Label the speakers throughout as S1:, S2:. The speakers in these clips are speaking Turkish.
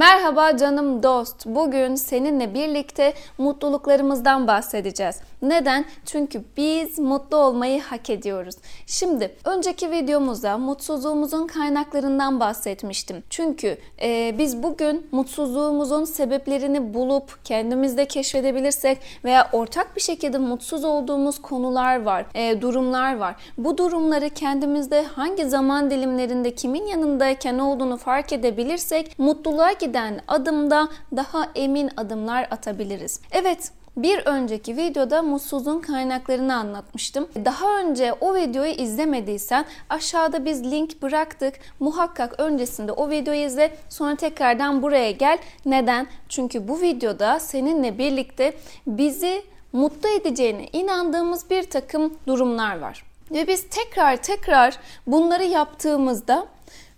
S1: Merhaba canım dost. Bugün seninle birlikte mutluluklarımızdan bahsedeceğiz. Neden? Çünkü biz mutlu olmayı hak ediyoruz. Şimdi önceki videomuzda mutsuzluğumuzun kaynaklarından bahsetmiştim. Çünkü e, biz bugün mutsuzluğumuzun sebeplerini bulup kendimizde keşfedebilirsek veya ortak bir şekilde mutsuz olduğumuz konular var, e, durumlar var. Bu durumları kendimizde hangi zaman dilimlerinde kimin yanındayken olduğunu fark edebilirsek mutluluğa giden adımda daha emin adımlar atabiliriz. Evet, bir önceki videoda mutsuzluğun kaynaklarını anlatmıştım. Daha önce o videoyu izlemediysen aşağıda biz link bıraktık. Muhakkak öncesinde o videoyu izle sonra tekrardan buraya gel. Neden? Çünkü bu videoda seninle birlikte bizi mutlu edeceğine inandığımız bir takım durumlar var. Ve biz tekrar tekrar bunları yaptığımızda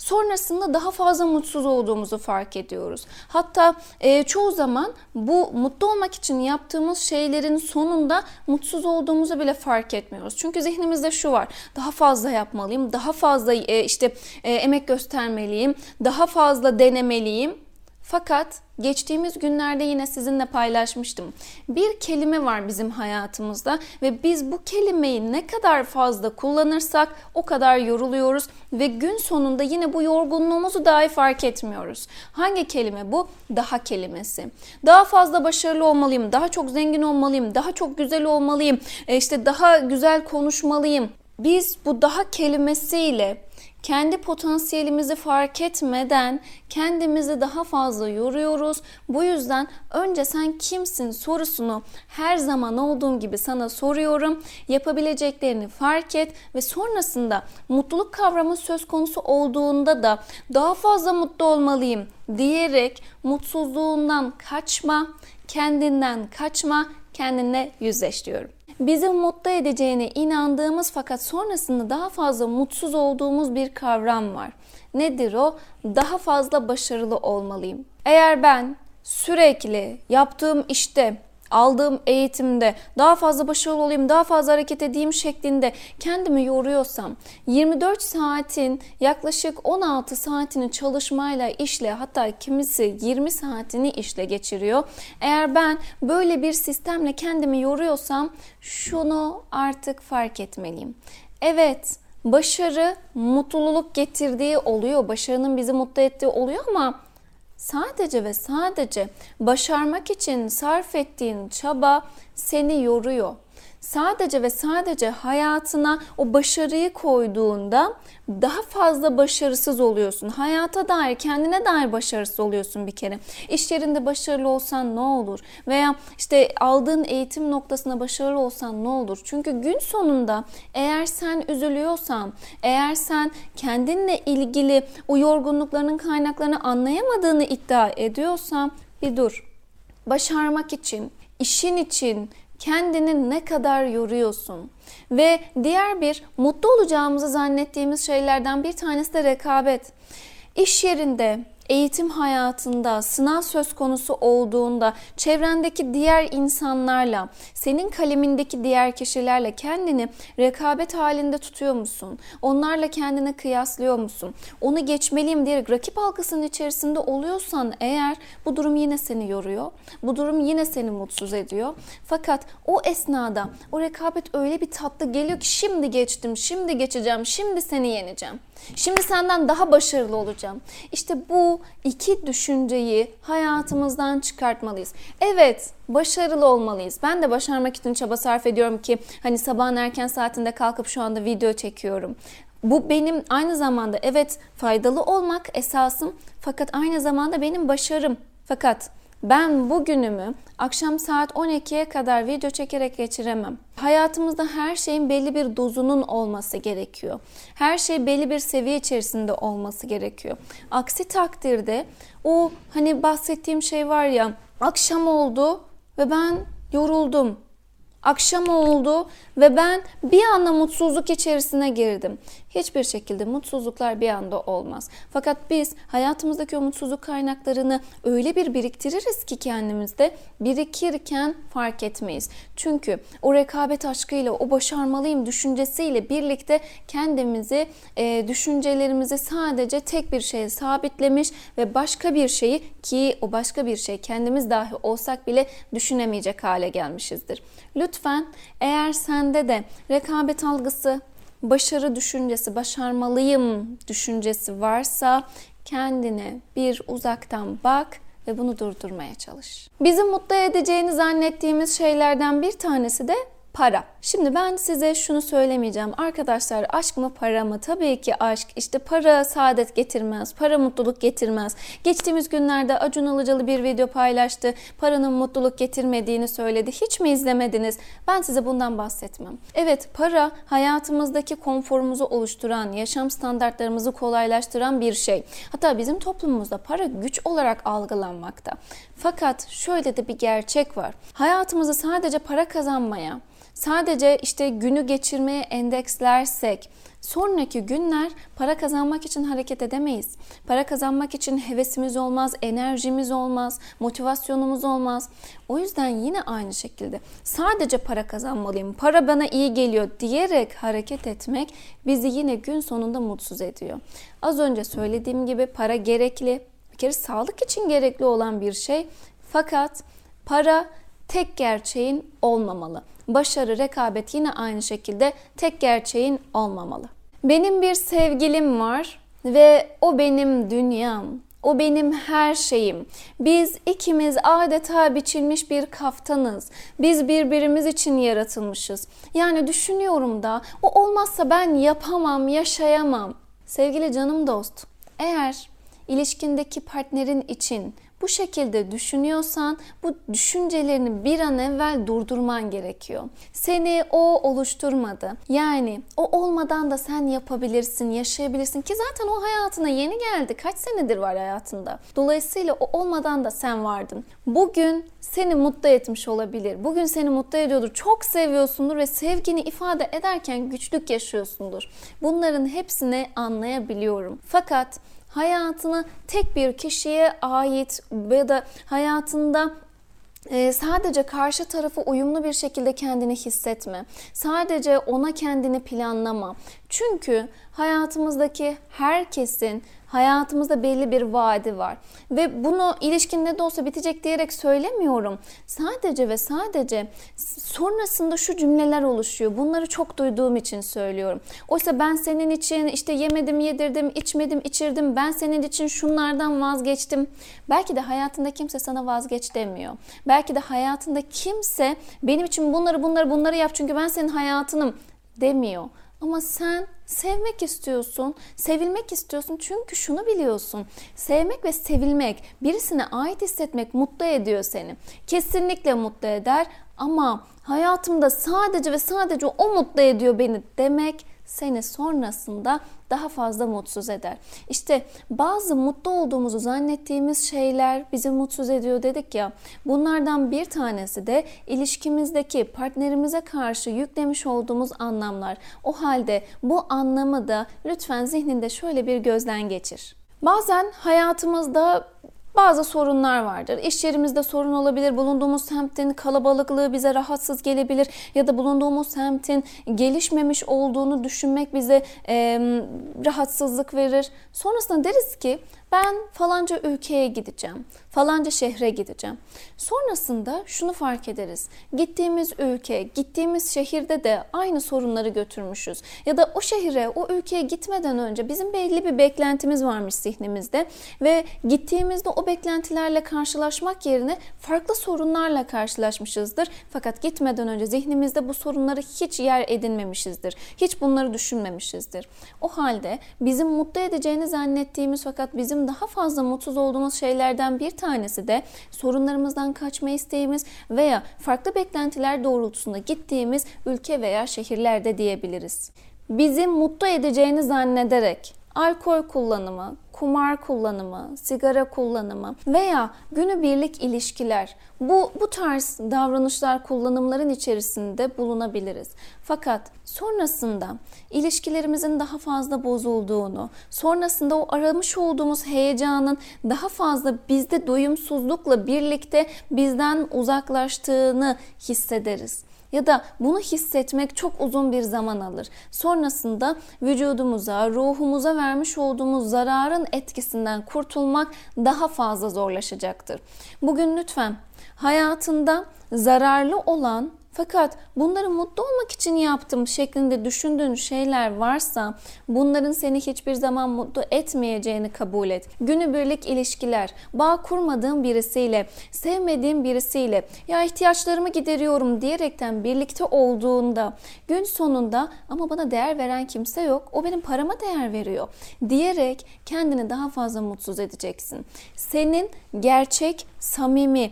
S1: sonrasında daha fazla mutsuz olduğumuzu fark ediyoruz. Hatta e, çoğu zaman bu mutlu olmak için yaptığımız şeylerin sonunda mutsuz olduğumuzu bile fark etmiyoruz. Çünkü zihnimizde şu var. Daha fazla yapmalıyım, daha fazla e, işte e, emek göstermeliyim, daha fazla denemeliyim. Fakat geçtiğimiz günlerde yine sizinle paylaşmıştım. Bir kelime var bizim hayatımızda ve biz bu kelimeyi ne kadar fazla kullanırsak o kadar yoruluyoruz ve gün sonunda yine bu yorgunluğumuzu dahi fark etmiyoruz. Hangi kelime bu? Daha kelimesi. Daha fazla başarılı olmalıyım, daha çok zengin olmalıyım, daha çok güzel olmalıyım, e, işte daha güzel konuşmalıyım. Biz bu daha kelimesiyle kendi potansiyelimizi fark etmeden kendimizi daha fazla yoruyoruz. Bu yüzden önce sen kimsin sorusunu her zaman olduğum gibi sana soruyorum. Yapabileceklerini fark et ve sonrasında mutluluk kavramı söz konusu olduğunda da daha fazla mutlu olmalıyım diyerek mutsuzluğundan kaçma, kendinden kaçma, kendinle yüzleş diyorum bizi mutlu edeceğine inandığımız fakat sonrasında daha fazla mutsuz olduğumuz bir kavram var. Nedir o? Daha fazla başarılı olmalıyım. Eğer ben sürekli yaptığım işte aldığım eğitimde daha fazla başarılı olayım, daha fazla hareket edeyim şeklinde kendimi yoruyorsam 24 saatin yaklaşık 16 saatini çalışmayla, işle hatta kimisi 20 saatini işle geçiriyor. Eğer ben böyle bir sistemle kendimi yoruyorsam şunu artık fark etmeliyim. Evet, başarı mutluluk getirdiği oluyor. Başarının bizi mutlu ettiği oluyor ama sadece ve sadece başarmak için sarf ettiğin çaba seni yoruyor sadece ve sadece hayatına o başarıyı koyduğunda daha fazla başarısız oluyorsun. Hayata dair, kendine dair başarısız oluyorsun bir kere. İş yerinde başarılı olsan ne olur? Veya işte aldığın eğitim noktasında başarılı olsan ne olur? Çünkü gün sonunda eğer sen üzülüyorsan, eğer sen kendinle ilgili o yorgunluklarının kaynaklarını anlayamadığını iddia ediyorsan bir dur. Başarmak için, işin için, kendini ne kadar yoruyorsun? Ve diğer bir mutlu olacağımızı zannettiğimiz şeylerden bir tanesi de rekabet. İş yerinde eğitim hayatında sınav söz konusu olduğunda çevrendeki diğer insanlarla, senin kalemindeki diğer kişilerle kendini rekabet halinde tutuyor musun? Onlarla kendini kıyaslıyor musun? Onu geçmeliyim diyerek rakip algısının içerisinde oluyorsan eğer bu durum yine seni yoruyor. Bu durum yine seni mutsuz ediyor. Fakat o esnada o rekabet öyle bir tatlı geliyor ki şimdi geçtim, şimdi geçeceğim, şimdi seni yeneceğim. Şimdi senden daha başarılı olacağım. İşte bu iki düşünceyi hayatımızdan çıkartmalıyız. Evet, başarılı olmalıyız. Ben de başarmak için çaba sarf ediyorum ki hani sabahın erken saatinde kalkıp şu anda video çekiyorum. Bu benim aynı zamanda evet faydalı olmak esasım fakat aynı zamanda benim başarım. Fakat ben bugünümü akşam saat 12'ye kadar video çekerek geçiremem. Hayatımızda her şeyin belli bir dozunun olması gerekiyor. Her şey belli bir seviye içerisinde olması gerekiyor. Aksi takdirde o hani bahsettiğim şey var ya akşam oldu ve ben yoruldum. Akşam oldu ve ben bir anda mutsuzluk içerisine girdim. Hiçbir şekilde mutsuzluklar bir anda olmaz. Fakat biz hayatımızdaki o mutsuzluk kaynaklarını öyle bir biriktiririz ki kendimizde birikirken fark etmeyiz. Çünkü o rekabet aşkıyla, o başarmalıyım düşüncesiyle birlikte kendimizi, e, düşüncelerimizi sadece tek bir şeye sabitlemiş ve başka bir şeyi ki o başka bir şey kendimiz dahi olsak bile düşünemeyecek hale gelmişizdir. Lütfen eğer sende de rekabet algısı, başarı düşüncesi, başarmalıyım düşüncesi varsa kendine bir uzaktan bak ve bunu durdurmaya çalış. Bizi mutlu edeceğini zannettiğimiz şeylerden bir tanesi de para. Şimdi ben size şunu söylemeyeceğim. Arkadaşlar aşk mı para mı? Tabii ki aşk. İşte para saadet getirmez. Para mutluluk getirmez. Geçtiğimiz günlerde Acun Ilıcalı bir video paylaştı. Paranın mutluluk getirmediğini söyledi. Hiç mi izlemediniz? Ben size bundan bahsetmem. Evet para hayatımızdaki konforumuzu oluşturan, yaşam standartlarımızı kolaylaştıran bir şey. Hatta bizim toplumumuzda para güç olarak algılanmakta. Fakat şöyle de bir gerçek var. Hayatımızı sadece para kazanmaya, sadece işte günü geçirmeye endekslersek sonraki günler para kazanmak için hareket edemeyiz. Para kazanmak için hevesimiz olmaz, enerjimiz olmaz, motivasyonumuz olmaz. O yüzden yine aynı şekilde sadece para kazanmalıyım, para bana iyi geliyor diyerek hareket etmek bizi yine gün sonunda mutsuz ediyor. Az önce söylediğim gibi para gerekli, bir kere sağlık için gerekli olan bir şey. Fakat para tek gerçeğin olmamalı. Başarı, rekabet yine aynı şekilde tek gerçeğin olmamalı. Benim bir sevgilim var ve o benim dünyam. O benim her şeyim. Biz ikimiz adeta biçilmiş bir kaftanız. Biz birbirimiz için yaratılmışız. Yani düşünüyorum da o olmazsa ben yapamam, yaşayamam. Sevgili canım dost, eğer ilişkindeki partnerin için bu şekilde düşünüyorsan bu düşüncelerini bir an evvel durdurman gerekiyor. Seni o oluşturmadı. Yani o olmadan da sen yapabilirsin, yaşayabilirsin ki zaten o hayatına yeni geldi. Kaç senedir var hayatında. Dolayısıyla o olmadan da sen vardın. Bugün seni mutlu etmiş olabilir. Bugün seni mutlu ediyordur. Çok seviyorsundur ve sevgini ifade ederken güçlük yaşıyorsundur. Bunların hepsini anlayabiliyorum. Fakat hayatını tek bir kişiye ait ya da hayatında e, sadece karşı tarafı uyumlu bir şekilde kendini hissetme. Sadece ona kendini planlama. Çünkü hayatımızdaki herkesin hayatımızda belli bir vaadi var. Ve bunu ilişkin ne de olsa bitecek diyerek söylemiyorum. Sadece ve sadece sonrasında şu cümleler oluşuyor. Bunları çok duyduğum için söylüyorum. Oysa ben senin için işte yemedim, yedirdim, içmedim, içirdim. Ben senin için şunlardan vazgeçtim. Belki de hayatında kimse sana vazgeç demiyor. Belki de hayatında kimse benim için bunları bunları bunları yap çünkü ben senin hayatınım demiyor. Ama sen sevmek istiyorsun, sevilmek istiyorsun çünkü şunu biliyorsun. Sevmek ve sevilmek, birisine ait hissetmek mutlu ediyor seni. Kesinlikle mutlu eder ama hayatımda sadece ve sadece o mutlu ediyor beni demek seni sonrasında daha fazla mutsuz eder. İşte bazı mutlu olduğumuzu zannettiğimiz şeyler bizi mutsuz ediyor dedik ya. Bunlardan bir tanesi de ilişkimizdeki partnerimize karşı yüklemiş olduğumuz anlamlar. O halde bu anlamı da lütfen zihninde şöyle bir gözden geçir. Bazen hayatımızda bazı sorunlar vardır. İş yerimizde sorun olabilir. Bulunduğumuz semtin kalabalıklığı bize rahatsız gelebilir. Ya da bulunduğumuz semtin gelişmemiş olduğunu düşünmek bize e, rahatsızlık verir. Sonrasında deriz ki ben falanca ülkeye gideceğim, falanca şehre gideceğim. Sonrasında şunu fark ederiz. Gittiğimiz ülke, gittiğimiz şehirde de aynı sorunları götürmüşüz. Ya da o şehire, o ülkeye gitmeden önce bizim belli bir beklentimiz varmış zihnimizde ve gittiğimizde o beklentilerle karşılaşmak yerine farklı sorunlarla karşılaşmışızdır. Fakat gitmeden önce zihnimizde bu sorunları hiç yer edinmemişizdir. Hiç bunları düşünmemişizdir. O halde bizim mutlu edeceğini zannettiğimiz fakat bizim bizim daha fazla mutsuz olduğumuz şeylerden bir tanesi de sorunlarımızdan kaçma isteğimiz veya farklı beklentiler doğrultusunda gittiğimiz ülke veya şehirlerde diyebiliriz. Bizi mutlu edeceğini zannederek alkol kullanımı, kumar kullanımı, sigara kullanımı veya günübirlik ilişkiler bu bu tarz davranışlar kullanımların içerisinde bulunabiliriz. Fakat sonrasında ilişkilerimizin daha fazla bozulduğunu, sonrasında o aramış olduğumuz heyecanın daha fazla bizde doyumsuzlukla birlikte bizden uzaklaştığını hissederiz ya da bunu hissetmek çok uzun bir zaman alır. Sonrasında vücudumuza, ruhumuza vermiş olduğumuz zararın etkisinden kurtulmak daha fazla zorlaşacaktır. Bugün lütfen hayatında zararlı olan fakat bunları mutlu olmak için yaptım şeklinde düşündüğün şeyler varsa bunların seni hiçbir zaman mutlu etmeyeceğini kabul et. Günübirlik ilişkiler, bağ kurmadığın birisiyle, sevmediğin birisiyle ya ihtiyaçlarımı gideriyorum diyerekten birlikte olduğunda gün sonunda ama bana değer veren kimse yok. O benim parama değer veriyor diyerek kendini daha fazla mutsuz edeceksin. Senin gerçek, samimi,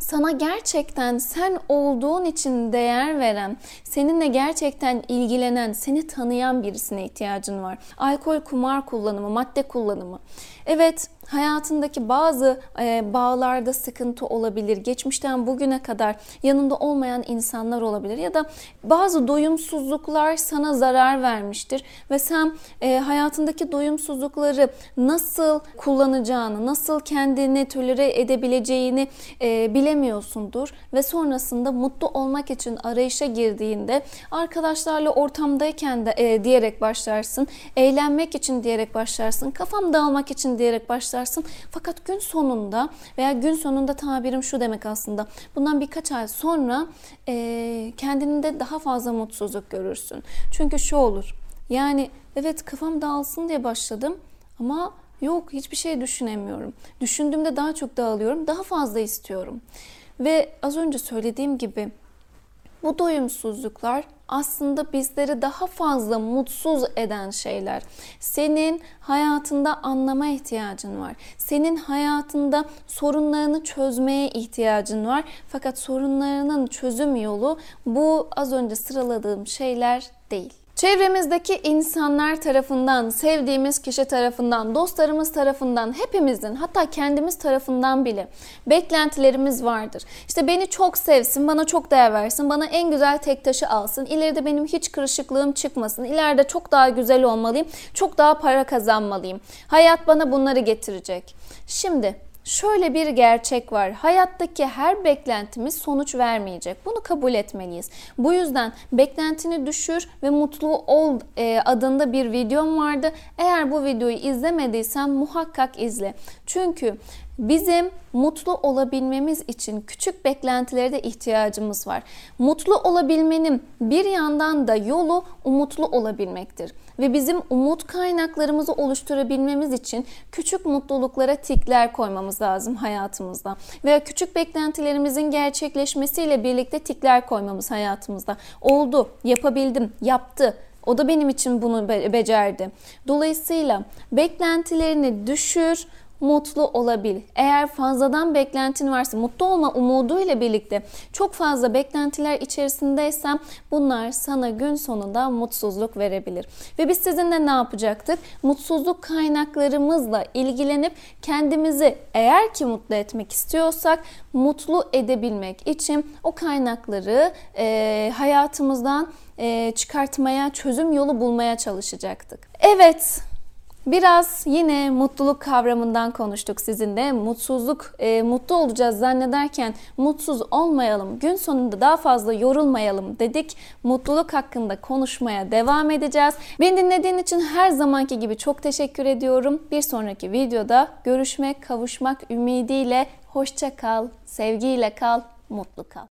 S1: sana gerçekten sen olduğun için değer veren, seninle gerçekten ilgilenen, seni tanıyan birisine ihtiyacın var. Alkol, kumar kullanımı, madde kullanımı. Evet, hayatındaki bazı e, bağlarda sıkıntı olabilir. Geçmişten bugüne kadar yanında olmayan insanlar olabilir ya da bazı doyumsuzluklar sana zarar vermiştir ve sen e, hayatındaki doyumsuzlukları nasıl kullanacağını, nasıl kendini tolere edebileceğini e, bilemiyorsundur ve sonrasında mutlu olmak için arayışa girdiğinde arkadaşlarla ortamdayken de e, diyerek başlarsın, eğlenmek için diyerek başlarsın, kafam dağılmak için diyerek başlarsın. Fakat gün sonunda veya gün sonunda tabirim şu demek aslında. Bundan birkaç ay sonra e, kendinde daha fazla mutsuzluk görürsün. Çünkü şu olur. Yani evet kafam dağılsın diye başladım ama yok hiçbir şey düşünemiyorum. Düşündüğümde daha çok dağılıyorum. Daha fazla istiyorum. Ve az önce söylediğim gibi bu doyumsuzluklar aslında bizleri daha fazla mutsuz eden şeyler. Senin hayatında anlama ihtiyacın var. Senin hayatında sorunlarını çözmeye ihtiyacın var. Fakat sorunlarının çözüm yolu bu az önce sıraladığım şeyler değil. Çevremizdeki insanlar tarafından, sevdiğimiz kişi tarafından, dostlarımız tarafından, hepimizin hatta kendimiz tarafından bile beklentilerimiz vardır. İşte beni çok sevsin, bana çok değer versin, bana en güzel tek taşı alsın, ileride benim hiç kırışıklığım çıkmasın, ileride çok daha güzel olmalıyım, çok daha para kazanmalıyım. Hayat bana bunları getirecek. Şimdi şöyle bir gerçek var. Hayattaki her beklentimiz sonuç vermeyecek. Bunu kabul etmeliyiz. Bu yüzden beklentini düşür ve mutlu ol e, adında bir videom vardı. Eğer bu videoyu izlemediysen muhakkak izle. Çünkü Bizim mutlu olabilmemiz için küçük beklentilere de ihtiyacımız var. Mutlu olabilmenin bir yandan da yolu umutlu olabilmektir. Ve bizim umut kaynaklarımızı oluşturabilmemiz için küçük mutluluklara tikler koymamız lazım hayatımızda. Veya küçük beklentilerimizin gerçekleşmesiyle birlikte tikler koymamız hayatımızda. Oldu, yapabildim, yaptı, o da benim için bunu becerdi. Dolayısıyla beklentilerini düşür, mutlu olabil. Eğer fazladan beklentin varsa mutlu olma umuduyla birlikte çok fazla beklentiler içerisindeysen bunlar sana gün sonunda mutsuzluk verebilir. Ve biz sizinle ne yapacaktık? Mutsuzluk kaynaklarımızla ilgilenip kendimizi eğer ki mutlu etmek istiyorsak mutlu edebilmek için o kaynakları e, hayatımızdan e, çıkartmaya, çözüm yolu bulmaya çalışacaktık. Evet, Biraz yine mutluluk kavramından konuştuk sizinle. Mutsuzluk, e, mutlu olacağız zannederken mutsuz olmayalım, gün sonunda daha fazla yorulmayalım dedik. Mutluluk hakkında konuşmaya devam edeceğiz. Beni dinlediğin için her zamanki gibi çok teşekkür ediyorum. Bir sonraki videoda görüşmek, kavuşmak ümidiyle hoşça kal, sevgiyle kal, mutlu kal.